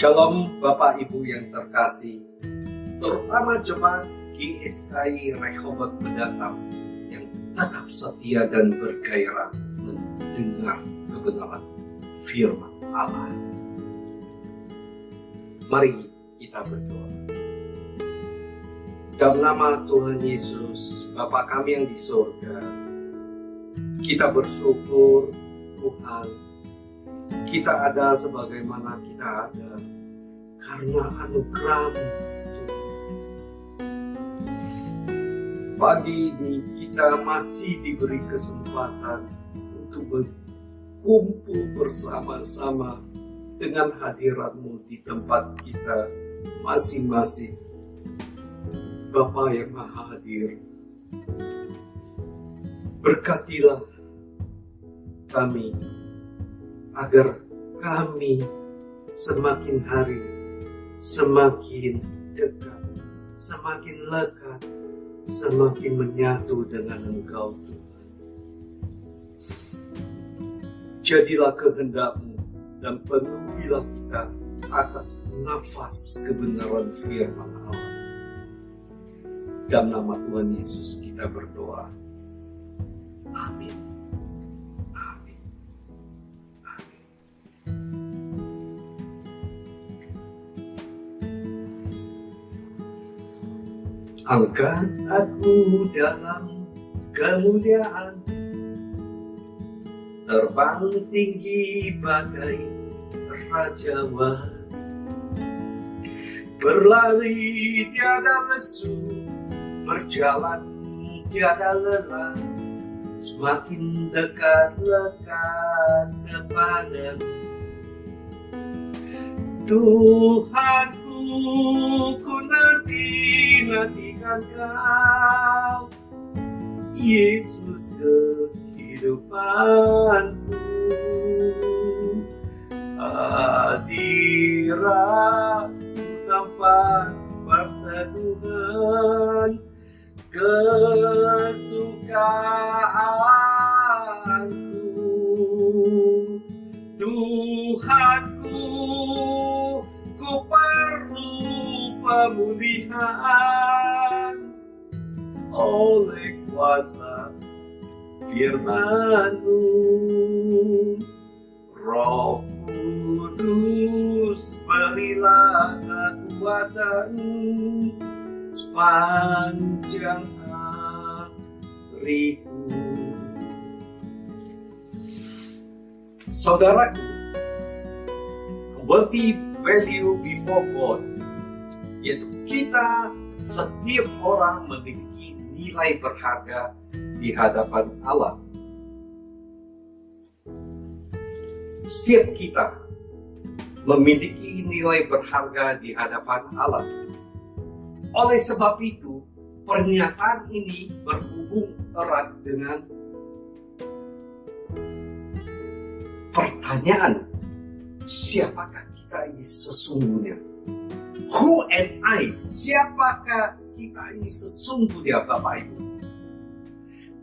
Shalom Bapak Ibu yang terkasih, terutama jemaat GSKI Rehoboth mendatang yang tetap setia dan bergairah mendengar kebenaran firman Allah. Mari kita berdoa. Dalam nama Tuhan Yesus, Bapa kami yang di surga, kita bersyukur Tuhan kita ada sebagaimana kita ada karena anugerahmu Pagi ini kita masih diberi kesempatan untuk berkumpul bersama-sama dengan hadiratmu di tempat kita masing-masing. Bapa yang Maha Hadir, berkatilah kami agar kami semakin hari semakin dekat, semakin lekat, semakin menyatu dengan Engkau Tuhan. Jadilah kehendakmu dan penuhilah kita atas nafas kebenaran firman Allah. Dalam nama Tuhan Yesus kita berdoa. Amin. Angkat aku dalam kemuliaan. Terbang tinggi bagai Raja Wali. Berlari tiada lesu Berjalan tiada lelah. Semakin dekat lekat kepadamu. Tuhanku ku nanti nanti dengan kau Yesus kehidupanku. Hadirat tempat perteduhan kesukaanku. Tuhanku ku perlu pemulihan oleh kuasa firman-Mu. Roh Kudus berilah kekuatan sepanjang hariku. Saudaraku, worthy value before God, yaitu kita setiap orang memiliki nilai berharga di hadapan Allah. Setiap kita memiliki nilai berharga di hadapan Allah. Oleh sebab itu, pernyataan ini berhubung erat dengan pertanyaan siapakah kita ini sesungguhnya? Who am I? Siapakah kita ini sesungguhnya Bapak Ibu?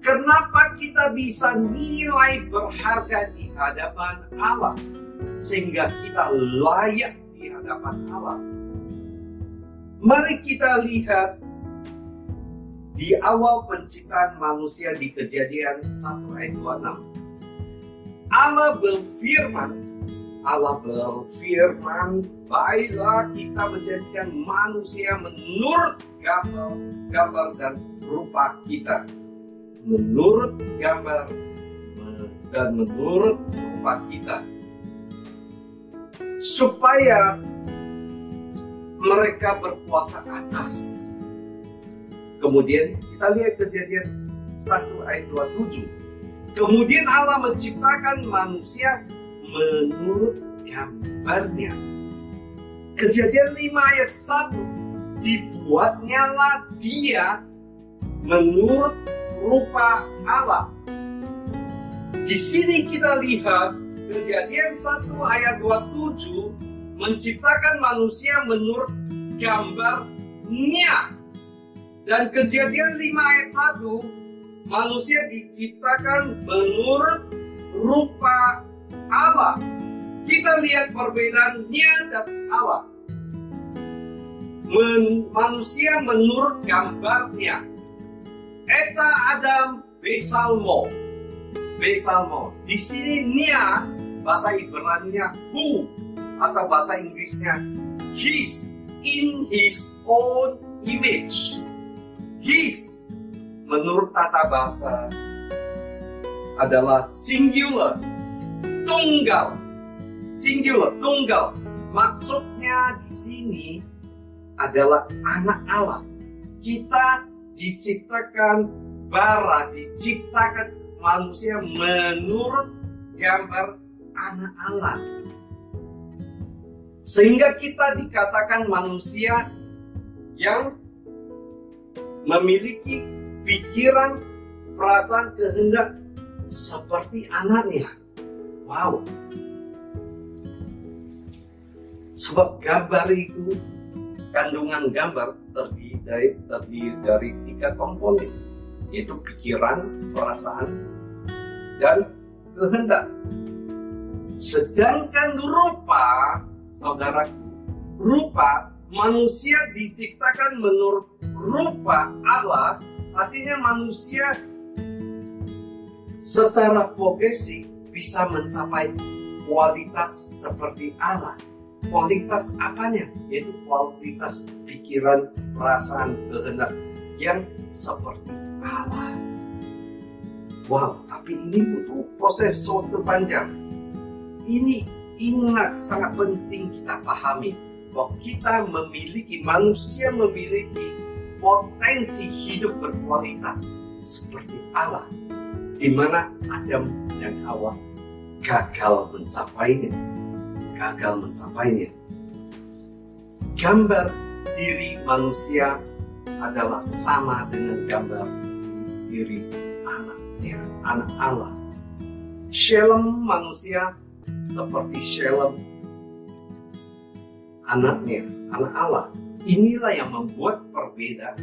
Kenapa kita bisa nilai berharga di hadapan Allah? Sehingga kita layak di hadapan Allah. Mari kita lihat di awal penciptaan manusia di kejadian 1 ayat 26. Allah berfirman, Allah berfirman, baiklah kita menjadikan manusia menurut gambar, gambar dan rupa kita menurut gambar dan menurut rupa kita supaya mereka berkuasa atas. Kemudian kita lihat kejadian 1 ayat 27. Kemudian Allah menciptakan manusia menurut gambarnya. Kejadian 5 ayat 1. Dibuatnyalah dia menurut rupa Allah. Di sini kita lihat kejadian 1 ayat 27 menciptakan manusia menurut gambarnya. Dan kejadian 5 ayat 1 manusia diciptakan menurut rupa Allah. Kita lihat perbedaannya dan Allah. Men, manusia menurut gambarnya. Eta Adam Besalmo. Besalmo. Di sini Nia bahasa Ibrani-nya who atau bahasa Inggrisnya his in his own image. His menurut tata bahasa adalah singular, tunggal. Singular, tunggal. Maksudnya di sini adalah anak Allah. Kita diciptakan bara, diciptakan manusia menurut gambar anak Allah. Sehingga kita dikatakan manusia yang memiliki pikiran, perasaan, kehendak seperti anaknya. Wow. Sebab gambar itu, kandungan gambar terdiri dari, terdiri dari tiga komponen, yaitu pikiran, perasaan, dan kehendak. Sedangkan rupa, saudaraku, rupa manusia diciptakan menurut rupa Allah, artinya manusia secara progresif bisa mencapai kualitas seperti Allah. Kualitas apanya? Yaitu kualitas pikiran, perasaan, kehendak yang seperti Allah. Wow, tapi ini butuh proses waktu panjang ini ingat sangat penting kita pahami bahwa kita memiliki manusia memiliki potensi hidup berkualitas seperti Allah di mana Adam dan Hawa gagal mencapainya gagal mencapainya gambar diri manusia adalah sama dengan gambar diri anaknya anak Allah Shalom manusia seperti Shalom anaknya, anak Allah. Inilah yang membuat perbedaan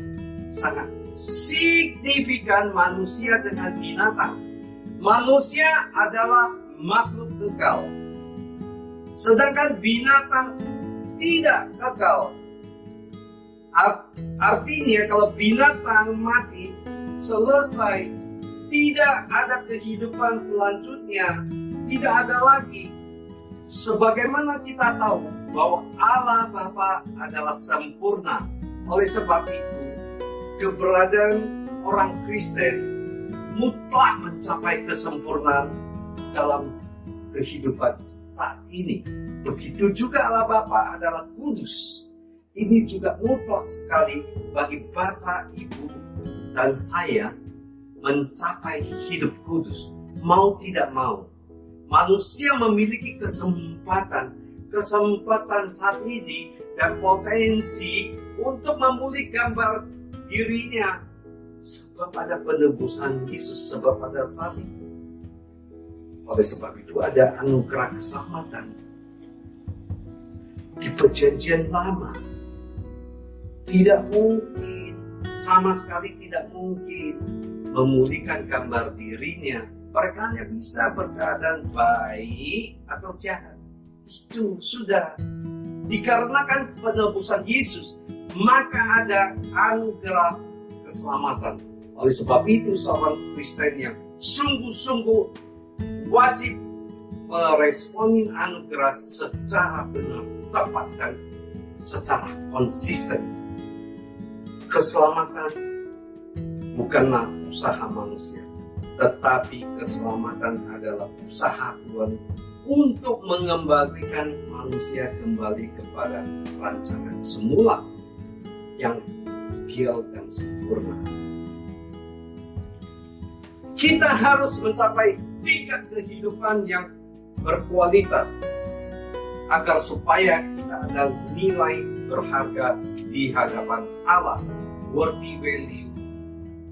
sangat signifikan manusia dengan binatang. Manusia adalah makhluk kekal. Sedangkan binatang tidak kekal. Artinya kalau binatang mati, selesai, tidak ada kehidupan selanjutnya, tidak ada lagi. Sebagaimana kita tahu bahwa Allah Bapa adalah sempurna. Oleh sebab itu, keberadaan orang Kristen mutlak mencapai kesempurnaan dalam kehidupan saat ini. Begitu juga Allah Bapa adalah kudus. Ini juga mutlak sekali bagi Bapak, Ibu, dan saya mencapai hidup kudus. Mau tidak mau, manusia memiliki kesempatan, kesempatan saat ini dan potensi untuk memulih gambar dirinya sebab ada penebusan Yesus sebab pada saat itu. Oleh sebab itu ada anugerah keselamatan di perjanjian lama. Tidak mungkin, sama sekali tidak mungkin memulihkan gambar dirinya mereka hanya bisa berkeadaan baik atau jahat. Itu sudah dikarenakan penebusan Yesus, maka ada anugerah keselamatan. Oleh sebab itu seorang Kristen yang sungguh-sungguh wajib meresponi anugerah secara benar, tepat dan secara konsisten. Keselamatan bukanlah usaha manusia, tetapi keselamatan adalah usaha Tuhan untuk mengembalikan manusia kembali kepada rancangan semula yang ideal dan sempurna. Kita harus mencapai tingkat kehidupan yang berkualitas agar supaya kita ada nilai berharga di hadapan Allah, worthy value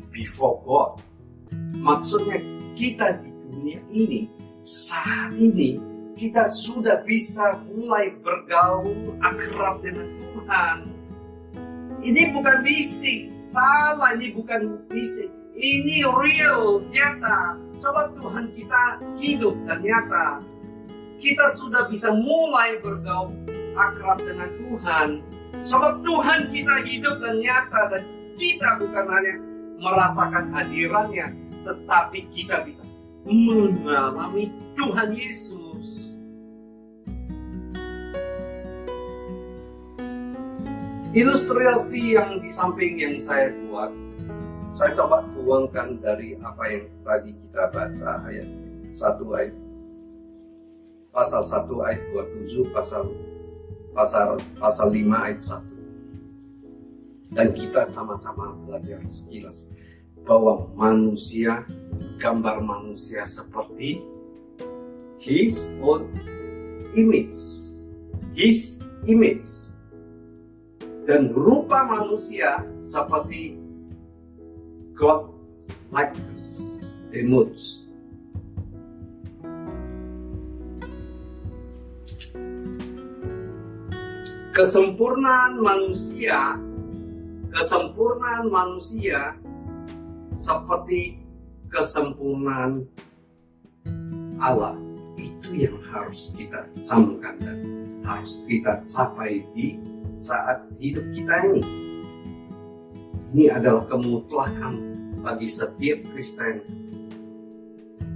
before God. Maksudnya kita di dunia ini saat ini kita sudah bisa mulai bergaul akrab dengan Tuhan. Ini bukan mistik, salah ini bukan mistik. Ini real, nyata. Sebab Tuhan kita hidup dan nyata. kita sudah bisa mulai bergaul akrab dengan Tuhan. Sebab Tuhan kita hidup dan nyata dan kita bukan hanya merasakan hadirannya, tetapi kita bisa mengalami Tuhan Yesus. Ilustrasi yang di samping yang saya buat, saya coba tuangkan dari apa yang tadi kita baca ayat satu ayat. Pasal 1 ayat 27 pasal pasal pasal 5 ayat 1 dan kita sama-sama belajar sekilas bahwa manusia gambar manusia seperti his own image his image. Dan rupa manusia seperti God's likeness image kesempurnaan manusia kesempurnaan manusia seperti kesempurnaan Allah itu yang harus kita camkan dan harus kita capai di saat hidup kita ini. Ini adalah kemutlakan bagi setiap Kristen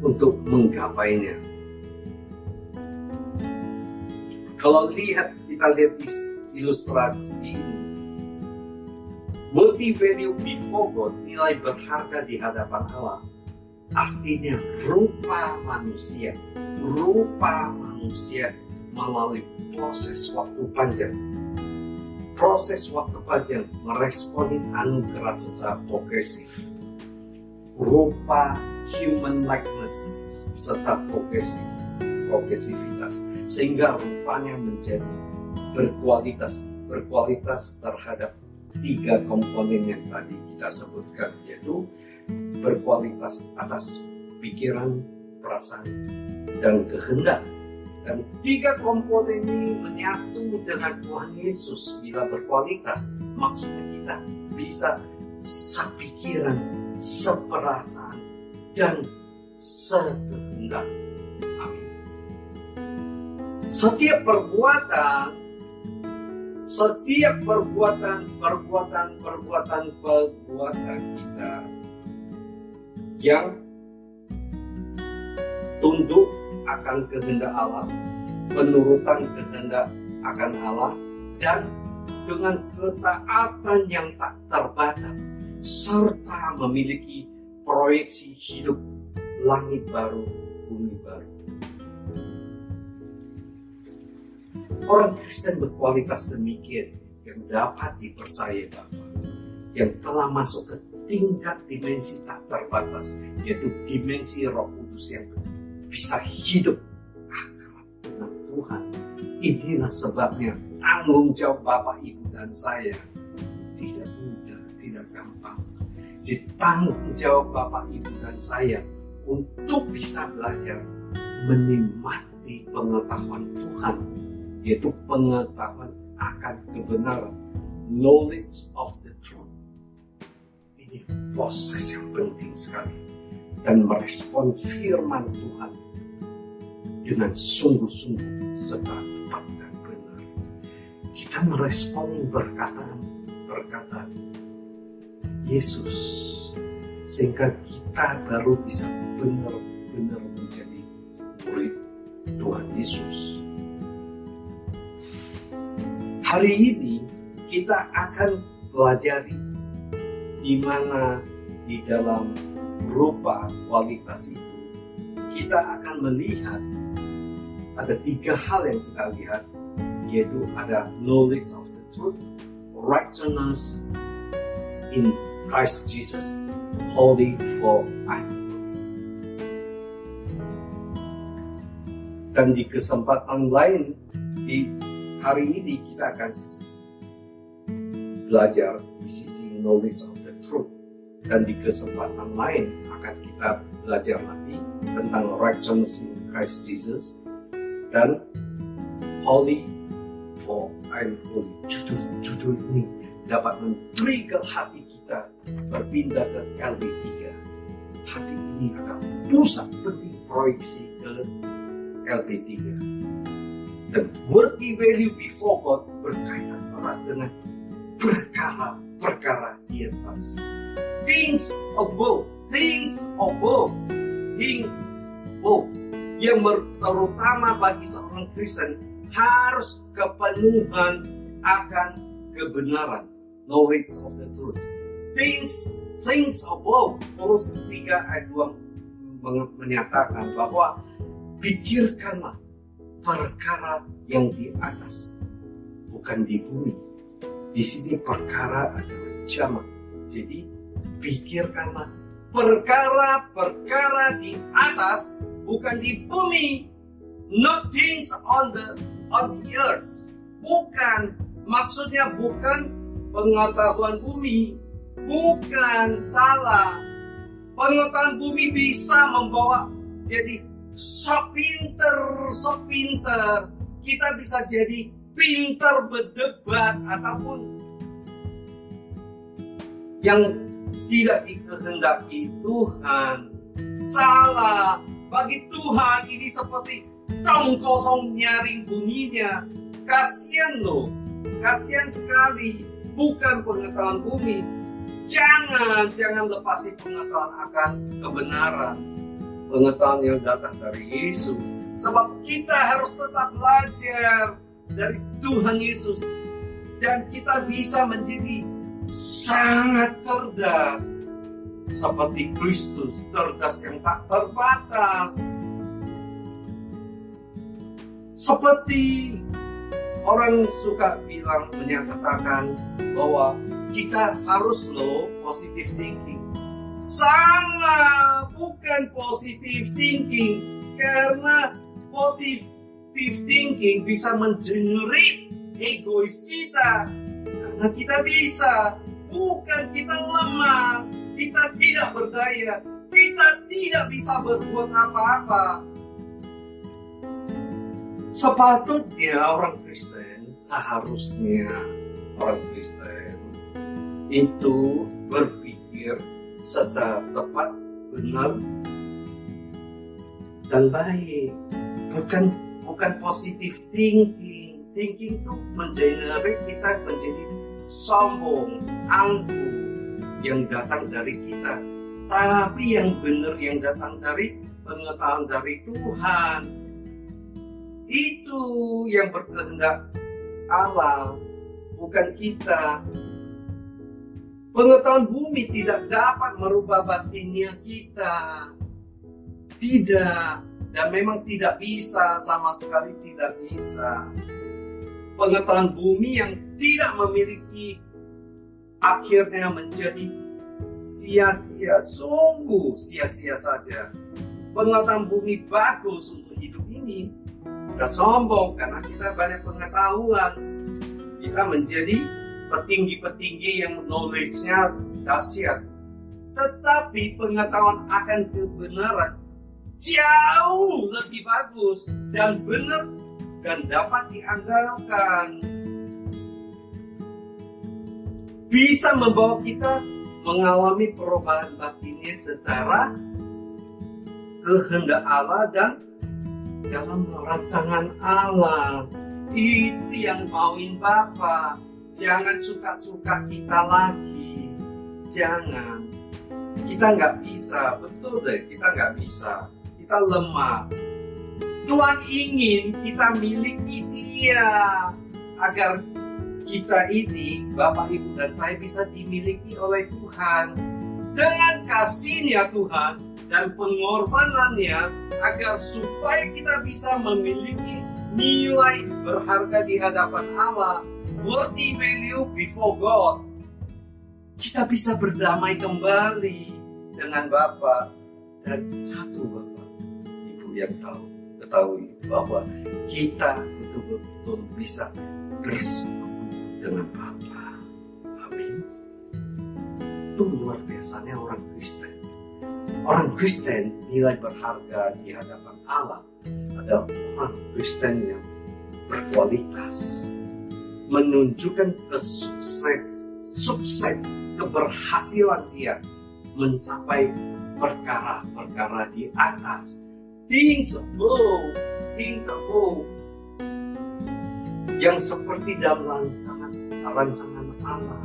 untuk menggapainya. Kalau lihat kita lihat ilustrasi multi value before God, nilai berharga di hadapan Allah. Artinya rupa manusia, rupa manusia melalui proses waktu panjang proses waktu panjang meresponi anugerah secara progresif. Rupa human likeness secara progresif, progresivitas. Sehingga rupanya menjadi berkualitas, berkualitas terhadap tiga komponen yang tadi kita sebutkan, yaitu berkualitas atas pikiran, perasaan, dan kehendak dan tiga komponen ini menyatu dengan Tuhan Yesus bila berkualitas. Maksudnya kita bisa sepikiran, seperasaan, dan sekehendak. Amin. Setiap perbuatan, setiap perbuatan, perbuatan, perbuatan, perbuatan kita yang tunduk akan kehendak Allah, penurutan kehendak akan Allah, dan dengan ketaatan yang tak terbatas, serta memiliki proyeksi hidup langit baru, bumi baru. Orang Kristen berkualitas demikian yang dapat dipercaya Bapak, yang telah masuk ke tingkat dimensi tak terbatas, yaitu dimensi roh kudus yang bisa hidup akrab dengan Tuhan. Inilah sebabnya tanggung jawab Bapak, Ibu, dan saya tidak mudah, tidak gampang. Jadi tanggung jawab Bapak, Ibu, dan saya untuk bisa belajar menikmati pengetahuan Tuhan, yaitu pengetahuan akan kebenaran, knowledge of the truth. Ini proses yang penting sekali dan merespon firman Tuhan dengan sungguh-sungguh serta tepat dan benar. Kita merespon perkataan perkataan Yesus sehingga kita baru bisa benar-benar menjadi murid Tuhan Yesus. Hari ini kita akan pelajari di mana di dalam rupa kualitas itu, kita akan melihat ada tiga hal yang kita lihat, yaitu ada knowledge of the truth, righteousness in Christ Jesus, holy for I. Dan di kesempatan lain, di hari ini kita akan belajar di sisi knowledge of the dan di kesempatan lain akan kita belajar lagi tentang righteousness in Christ Jesus dan holy for I'm holy. Judul-judul ini dapat men-trigger hati kita berpindah ke LB3. Hati ini adalah pusat penting proyeksi ke LP3. Dan worthy value before God berkaitan erat dengan perkara-perkara di atas. Things above, things above, things above. Yang terutama bagi seorang Kristen harus kepenuhan akan kebenaran, knowledge of the truth. Things, things above. Terus 3 ayat 2 menyatakan bahwa pikirkanlah perkara yang di atas, bukan di bumi. Di sini perkara adalah jamak. Jadi pikirkanlah perkara-perkara di atas, bukan di bumi. Not things on the on the earth. Bukan maksudnya bukan pengetahuan bumi, bukan salah. Pengetahuan bumi bisa membawa jadi sok pinter, sok pinter. Kita bisa jadi pinter berdebat ataupun yang tidak dikehendaki Tuhan. Salah. Bagi Tuhan ini seperti tong kosong nyaring bunyinya. Kasihan loh. Kasihan sekali. Bukan pengetahuan bumi. Jangan, jangan lepasi pengetahuan akan kebenaran pengetahuan yang datang dari Yesus. Sebab kita harus tetap belajar dari Tuhan Yesus. Dan kita bisa menjadi sangat cerdas. Seperti Kristus, cerdas yang tak terbatas. Seperti orang suka bilang, menyatakan bahwa kita harus low positive thinking Salah, bukan positive thinking. Karena positive thinking bisa mengenerate egois kita. Karena kita bisa, bukan kita lemah, kita tidak berdaya, kita tidak bisa berbuat apa-apa. Sepatutnya orang Kristen, seharusnya orang Kristen itu berpikir secara tepat, benar, dan baik. Bukan bukan positif thinking. Thinking itu mengenerate kita menjadi sombong, angkuh yang datang dari kita. Tapi yang benar yang datang dari pengetahuan dari Tuhan. Itu yang berkehendak Allah, bukan kita. Pengetahuan bumi tidak dapat merubah batinnya kita. Tidak. Dan memang tidak bisa, sama sekali tidak bisa. Pengetahuan bumi yang tidak memiliki akhirnya menjadi sia-sia, sungguh sia-sia saja. Pengetahuan bumi bagus untuk hidup ini. Kita sombong karena kita banyak pengetahuan. Kita menjadi petinggi-petinggi yang knowledge-nya dahsyat. Tetapi pengetahuan akan kebenaran jauh lebih bagus dan benar dan dapat diandalkan. Bisa membawa kita mengalami perubahan batinnya secara kehendak Allah dan dalam rancangan Allah. Itu yang mauin Bapak Jangan suka-suka kita lagi. Jangan. Kita nggak bisa, betul deh, kita nggak bisa. Kita lemah. Tuhan ingin kita miliki dia agar kita ini, Bapak, Ibu, dan saya bisa dimiliki oleh Tuhan. Dengan kasihnya Tuhan dan pengorbanannya agar supaya kita bisa memiliki nilai berharga di hadapan Allah worthy value before God. Kita bisa berdamai kembali dengan Bapa dan satu Bapak. Ibu yang tahu, ketahui bahwa kita betul-betul bisa bersekutu dengan Bapa. Amin. Itu luar biasanya orang Kristen. Orang Kristen nilai berharga di hadapan Allah adalah orang Kristen yang berkualitas, menunjukkan kesukses, sukses, keberhasilan dia mencapai perkara-perkara di atas. Things above, things above yang seperti dalam rancangan rancangan Allah.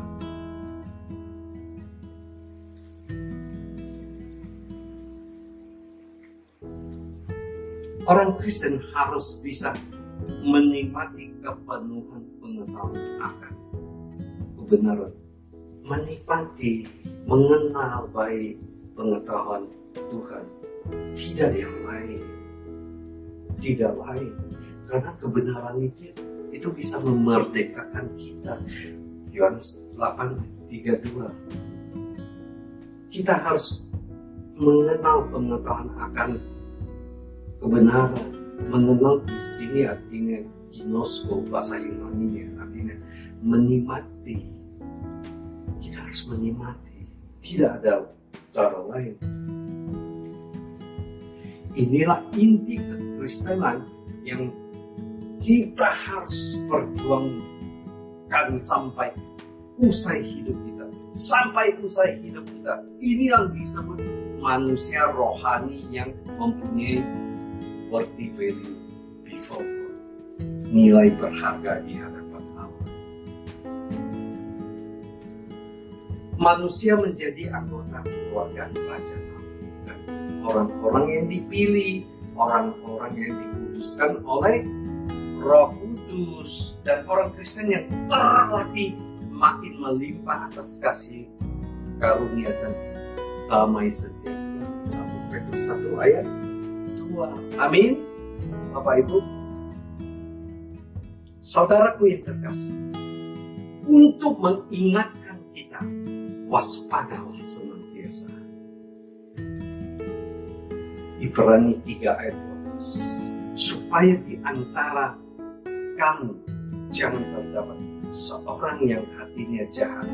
Orang Kristen harus bisa menikmati kepenuhan pengetahuan akan kebenaran. Menikmati, mengenal baik pengetahuan Tuhan. Tidak yang lain. Tidak lain. Karena kebenaran itu itu bisa memerdekakan kita. Yohanes 8:32. Kita harus mengenal pengetahuan akan kebenaran. Mengenal di sini artinya ginosko bahasa Yunani artinya menikmati. Kita harus menikmati. Tidak ada cara lain. Inilah inti kekristenan yang kita harus perjuangkan sampai usai hidup kita. Sampai usai hidup kita. Ini yang disebut manusia rohani yang mempunyai worthy value before God. Nilai berharga di hadapan Allah. Manusia menjadi anggota keluarga kerajaan Allah. Orang-orang yang dipilih, orang-orang yang dikuduskan oleh Roh Kudus dan orang Kristen yang terlatih makin melimpah atas kasih karunia dan damai sejahtera. Satu Petrus satu ayat dua. Amin. Bapak Ibu, saudaraku yang terkasih, untuk mengingatkan kita waspadalah senantiasa. Ibrani 3 ayat 12 supaya di antara kamu jangan terdapat seorang yang hatinya jahat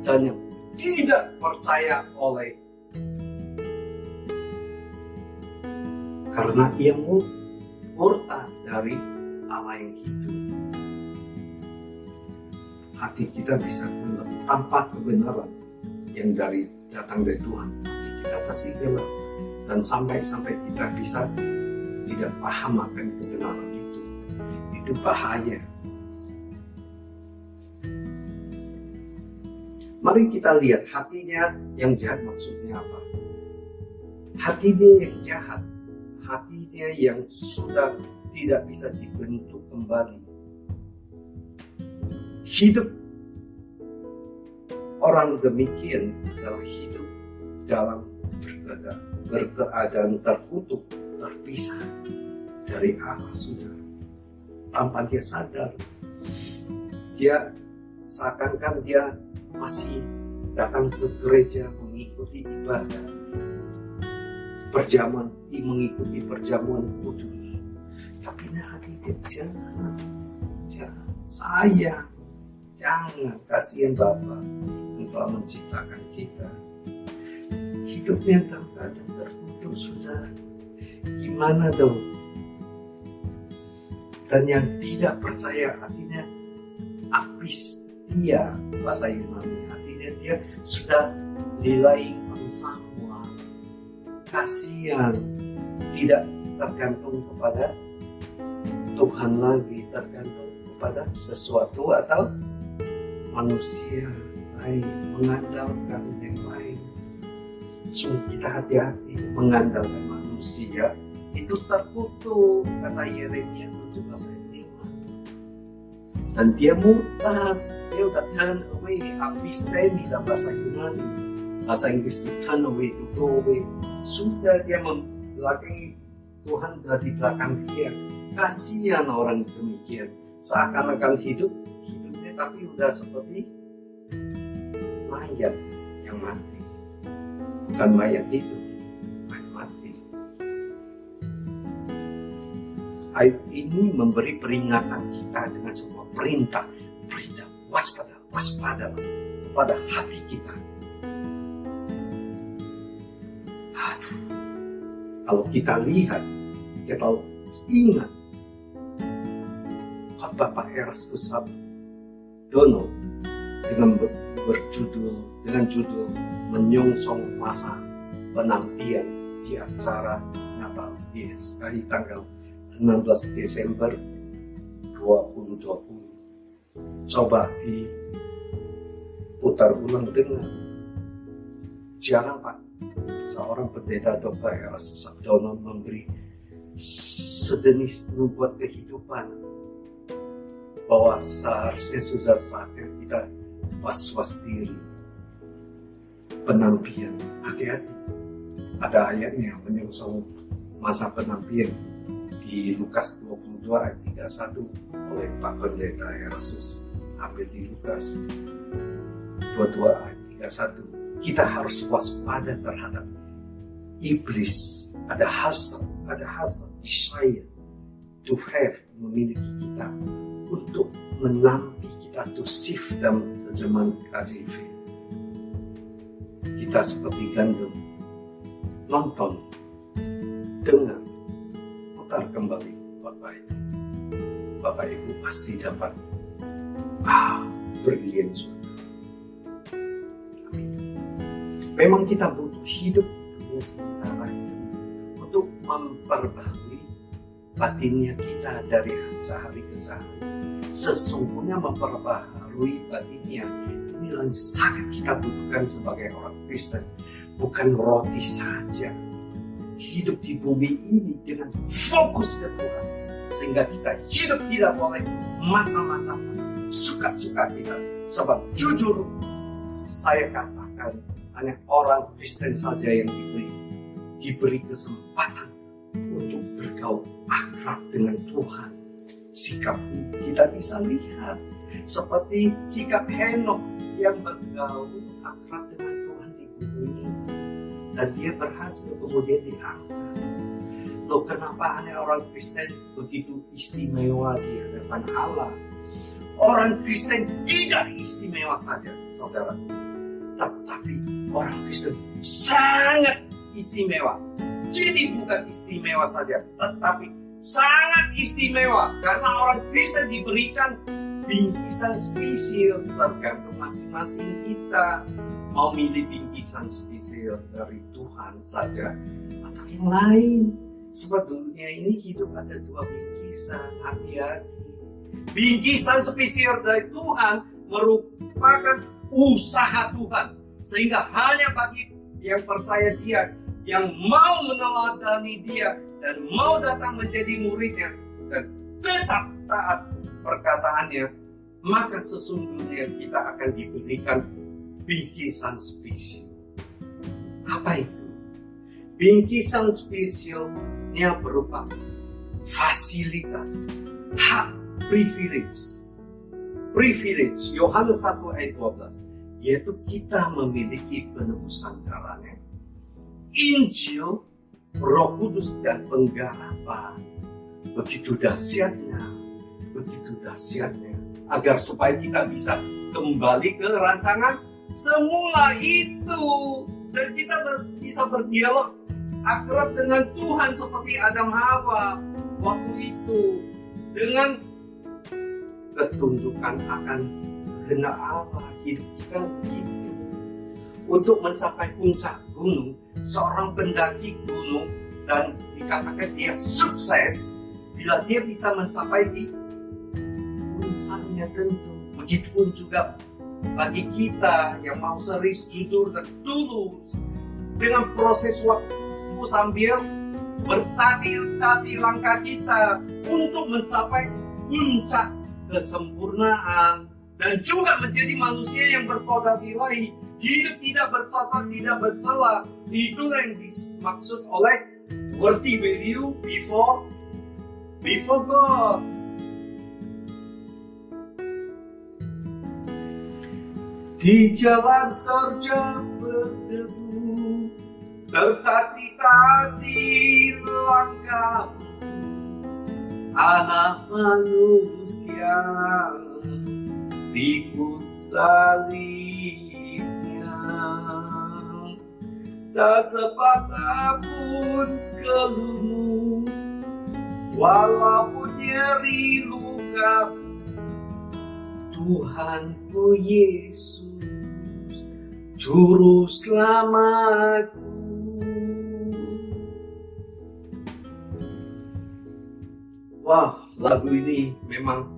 dan yang tidak percaya oleh karena ia murtad dari Allah yang hidup. Hati kita bisa gelap tanpa kebenaran yang dari datang dari Tuhan. Hati kita pasti gelap dan sampai-sampai kita bisa tidak paham akan kebenaran itu bahaya. Mari kita lihat hatinya yang jahat maksudnya apa. Hatinya yang jahat, hatinya yang sudah tidak bisa dibentuk kembali. Hidup orang demikian adalah hidup dalam berkeadaan terkutuk, terpisah dari Allah sudah. Tanpa dia sadar dia seakan-akan dia masih datang ke gereja mengikuti ibadah. Perjamuan mengikuti perjamuan kudus tapi hati dia jangan jangan sayang jangan kasihan Bapak yang telah menciptakan kita hidupnya tanpa ada terputus sudah gimana dong dan yang tidak percaya artinya apistia bahasa Yunani artinya dia sudah nilai semua. Kasihan. Tidak tergantung kepada Tuhan lagi. Tergantung kepada sesuatu atau manusia. Lain mengandalkan sungguh kita hati-hati mengandalkan manusia. Itu terkutuk kata Yeremia 17 ayat 5 dan dia murtad dia udah turn away apistemi dalam bahasa Yunani. Bahasa Inggris itu turn away to go away. Sudah dia membelakangi Tuhan berada di belakang dia. Kasihan orang demikian. Seakan-akan hidup hidupnya tapi udah seperti mayat yang mati bukan mayat itu. Ayat ini memberi peringatan kita dengan semua perintah, perintah waspada, waspada kepada hati kita. Aduh, kalau kita lihat, kita ingat. Khotbah Pak Erasmus Dono dengan berjudul dengan judul menyongsong masa penampian di acara Natal. Yes, hari tanggal 16 Desember 2020 coba diputar ulang dengan jarang Pak. Seorang pendeta Dr. Erasmus Sabdono memberi sejenis nubuat kehidupan bahwa seharusnya sudah saatnya kita was-was diri penampian. Hati-hati. Ada ayatnya menyongsong masa penampian di Lukas 22 ayat 31 oleh Pak Pendeta Erasmus ambil di Lukas 22 ayat 31 kita harus waspada terhadap iblis. Ada hasad ada hasad desire to have memiliki kita untuk menampi kita to shift dalam terjemahan KJV kita seperti gandum nonton dengar putar kembali Bapak itu Bapak Ibu pasti dapat ah, berlian surga. Amin. Memang kita butuh hidup dunia sementara itu untuk memperbaharui batinnya kita dari sehari ke sehari. Sesungguhnya memperbaharui batinnya ini yang sangat kita butuhkan sebagai orang Kristen. Bukan roti saja. Hidup di bumi ini dengan fokus ke Tuhan. Sehingga kita hidup tidak boleh macam-macam suka-suka kita. Sebab jujur saya katakan hanya orang Kristen saja yang diberi diberi kesempatan untuk bergaul akrab dengan Tuhan. Sikap kita bisa lihat seperti sikap Henok yang bergaul akrab dengan Tuhan di bumi dan dia berhasil kemudian diangkat. Loh kenapa aneh orang Kristen begitu istimewa di hadapan Allah? Orang Kristen tidak istimewa saja, saudara. Tetapi orang Kristen sangat istimewa. Jadi bukan istimewa saja, tetapi sangat istimewa. Karena orang Kristen diberikan bingkisan spesial tergantung masing-masing kita. Mau milih bingkisan spesial dari Tuhan saja atau yang lain. Sebab dunia ini hidup ada dua bingkisan, hati-hati Bingkisan spesial dari Tuhan merupakan usaha Tuhan. Sehingga hanya bagi yang percaya dia, yang mau meneladani dia, dan mau datang menjadi muridnya, dan tetap taat perkataannya, maka sesungguhnya kita akan diberikan bingkisan spesial. Apa itu? Bingkisan spesialnya berupa fasilitas, hak privilege. Privilege, Yohanes 1 ayat 12, yaitu kita memiliki penebusan darahnya. Injil, roh kudus dan penggarapan. Begitu dahsyatnya, begitu dahsyatnya. Agar supaya kita bisa kembali ke rancangan semula itu. Dan kita bisa berdialog akrab dengan Tuhan seperti Adam Hawa waktu itu dengan ketundukan akan kehendak Allah hidup kita gitu untuk mencapai puncak gunung seorang pendaki gunung dan dikatakan dia sukses bila dia bisa mencapai di puncaknya tentu. Begitupun juga bagi kita yang mau serius jujur dan tulus dengan proses waktu sambil bertati-tati langkah kita untuk mencapai puncak kesempurnaan dan juga menjadi manusia yang berkodrat ilahi hidup tidak bercacat tidak bercela. Itu yang dimaksud oleh worthy value before before God di jalan terjal berdebu tertati-tati langkahmu anak manusia pikul salibnya tak sepatah pun keluhmu walaupun nyeri luka Tuhanku Yesus juru selamatku Wah, lagu ini memang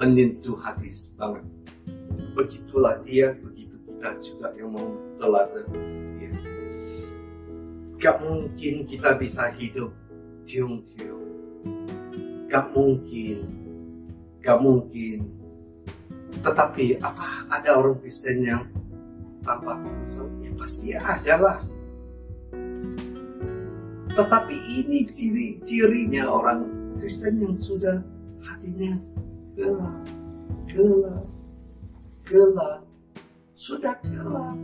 menyentuh hati banget. Begitulah dia, begitu kita juga yang mau teladan dia. Gak mungkin kita bisa hidup tiung-tiung. Gak mungkin, gak mungkin. Tetapi apa ada orang Kristen yang tanpa Tuhan? Ya pasti ada lah. Tetapi ini ciri cirinya orang Kristen yang sudah hatinya gelap, gelap, gelap, sudah gelap.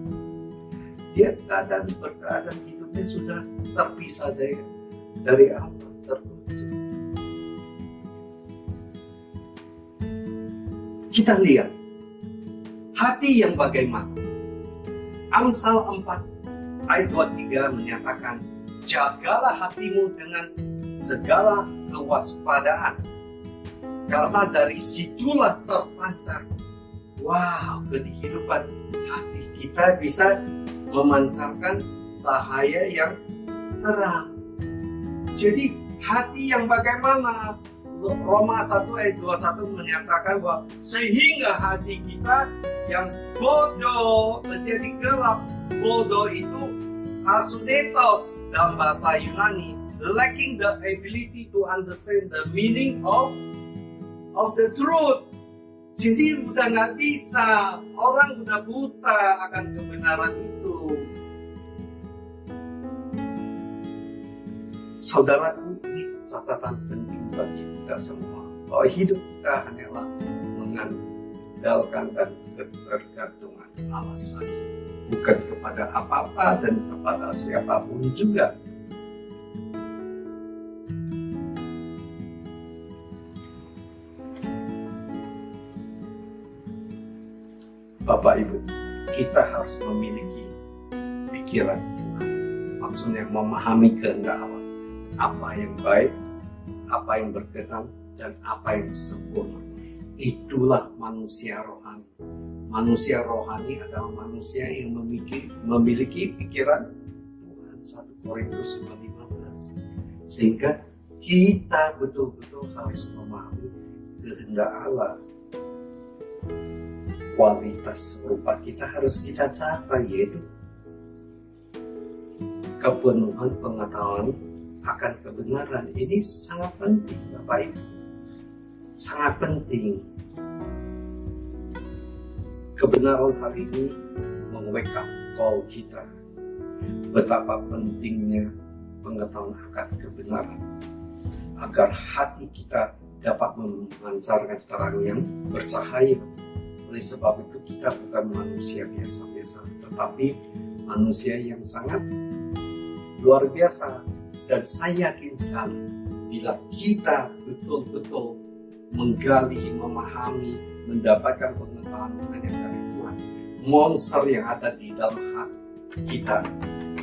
Dia keadaan berkeadaan hidupnya sudah terpisah dari dari Allah tertutup. Kita lihat hati yang bagaimana. Amsal 4 ayat 23 menyatakan, jagalah hatimu dengan segala kewaspadaan. Karena dari situlah terpancar, wow, kehidupan hati kita bisa memancarkan cahaya yang terang. Jadi hati yang bagaimana? Roma 1 ayat 21 menyatakan bahwa sehingga hati kita yang bodoh menjadi gelap. Bodoh itu asudetos dalam bahasa Yunani lacking the ability to understand the meaning of of the truth. Jadi udah nggak bisa, orang udah buta akan kebenaran itu. Saudaraku, ini catatan penting bagi kita semua bahwa hidup kita hanyalah mengandalkan dan ketergantungan Allah saja, bukan kepada apa-apa dan kepada siapa pun juga. Bapak Ibu, kita harus memiliki pikiran Tuhan. Maksudnya memahami kehendak Allah. Apa yang baik, apa yang berkenan, dan apa yang sempurna. Itulah manusia rohani. Manusia rohani adalah manusia yang memiliki, memiliki pikiran Tuhan. 1 Korintus 15. Sehingga kita betul-betul harus memahami kehendak Allah kualitas rupa kita harus kita capai yaitu kepenuhan pengetahuan akan kebenaran. Ini sangat penting Bapak Ibu. Sangat penting. Kebenaran hari ini mengwake call kita. Betapa pentingnya pengetahuan akan kebenaran agar hati kita dapat memancarkan terang yang bercahaya. Oleh sebab itu kita bukan manusia biasa-biasa, tetapi manusia yang sangat luar biasa. Dan saya yakin sekali, bila kita betul-betul menggali, memahami, mendapatkan pengetahuan hanya dari Tuhan, monster yang ada di dalam hati kita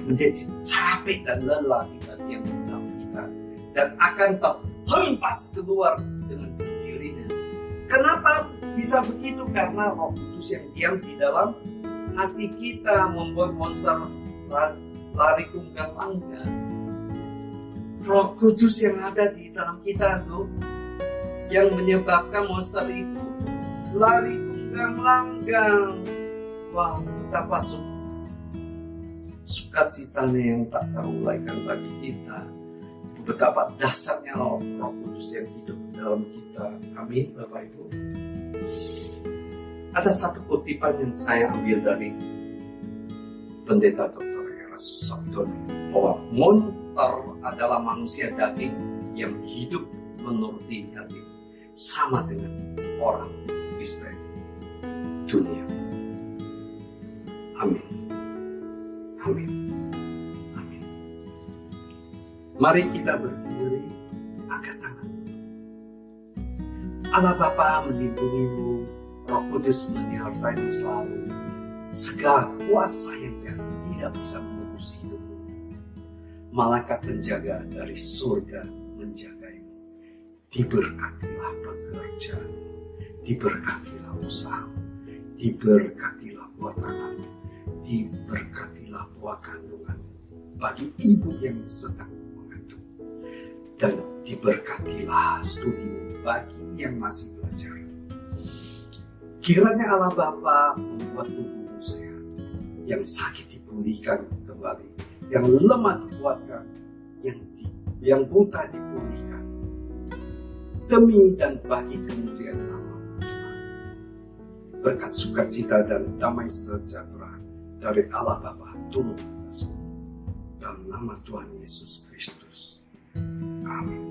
menjadi capek dan lelah di bagian dalam kita dan akan terhempas keluar dengan sendirinya. Kenapa bisa begitu karena Roh Kudus yang diam di dalam hati kita membuat monster lari tunggang langgang. Roh Kudus yang ada di dalam kita tuh yang menyebabkan monster itu lari tunggang langgang. Wah, betapa su sukacitanya yang tak terulaikan bagi kita. Betapa dasarnya Roh Kudus yang hidup dalam kita. Amin, Bapak Ibu. Ada satu kutipan yang saya ambil dari pendeta Dr. Eras Sabdon bahwa monster adalah manusia daging yang hidup menuruti daging sama dengan orang Kristen dunia. Amin. Amin. Amin. Mari kita berdiri angkat tangan. Allah Bapa melindungimu Roh Kudus menyertaimu selalu. Segala kuasa yang jahat tidak bisa menembus hidupmu. Malaikat penjaga dari surga menjagaimu. Diberkatilah pekerjaan, diberkatilah usaha, diberkatilah buah tanganmu, diberkatilah buah kandungan bagi ibu yang sedang mengandung. dan diberkatilah studimu bagi yang masih belajar. Kiranya Allah Bapa membuat tubuhmu sehat, yang sakit dipulihkan kembali, yang lemah dikuatkan, yang di, yang buta dipulihkan. Demi dan bagi kemuliaan nama Tuhan. Berkat sukacita dan damai sejahtera dari Allah Bapa turun atasmu. Dalam nama Tuhan Yesus Kristus. Amin.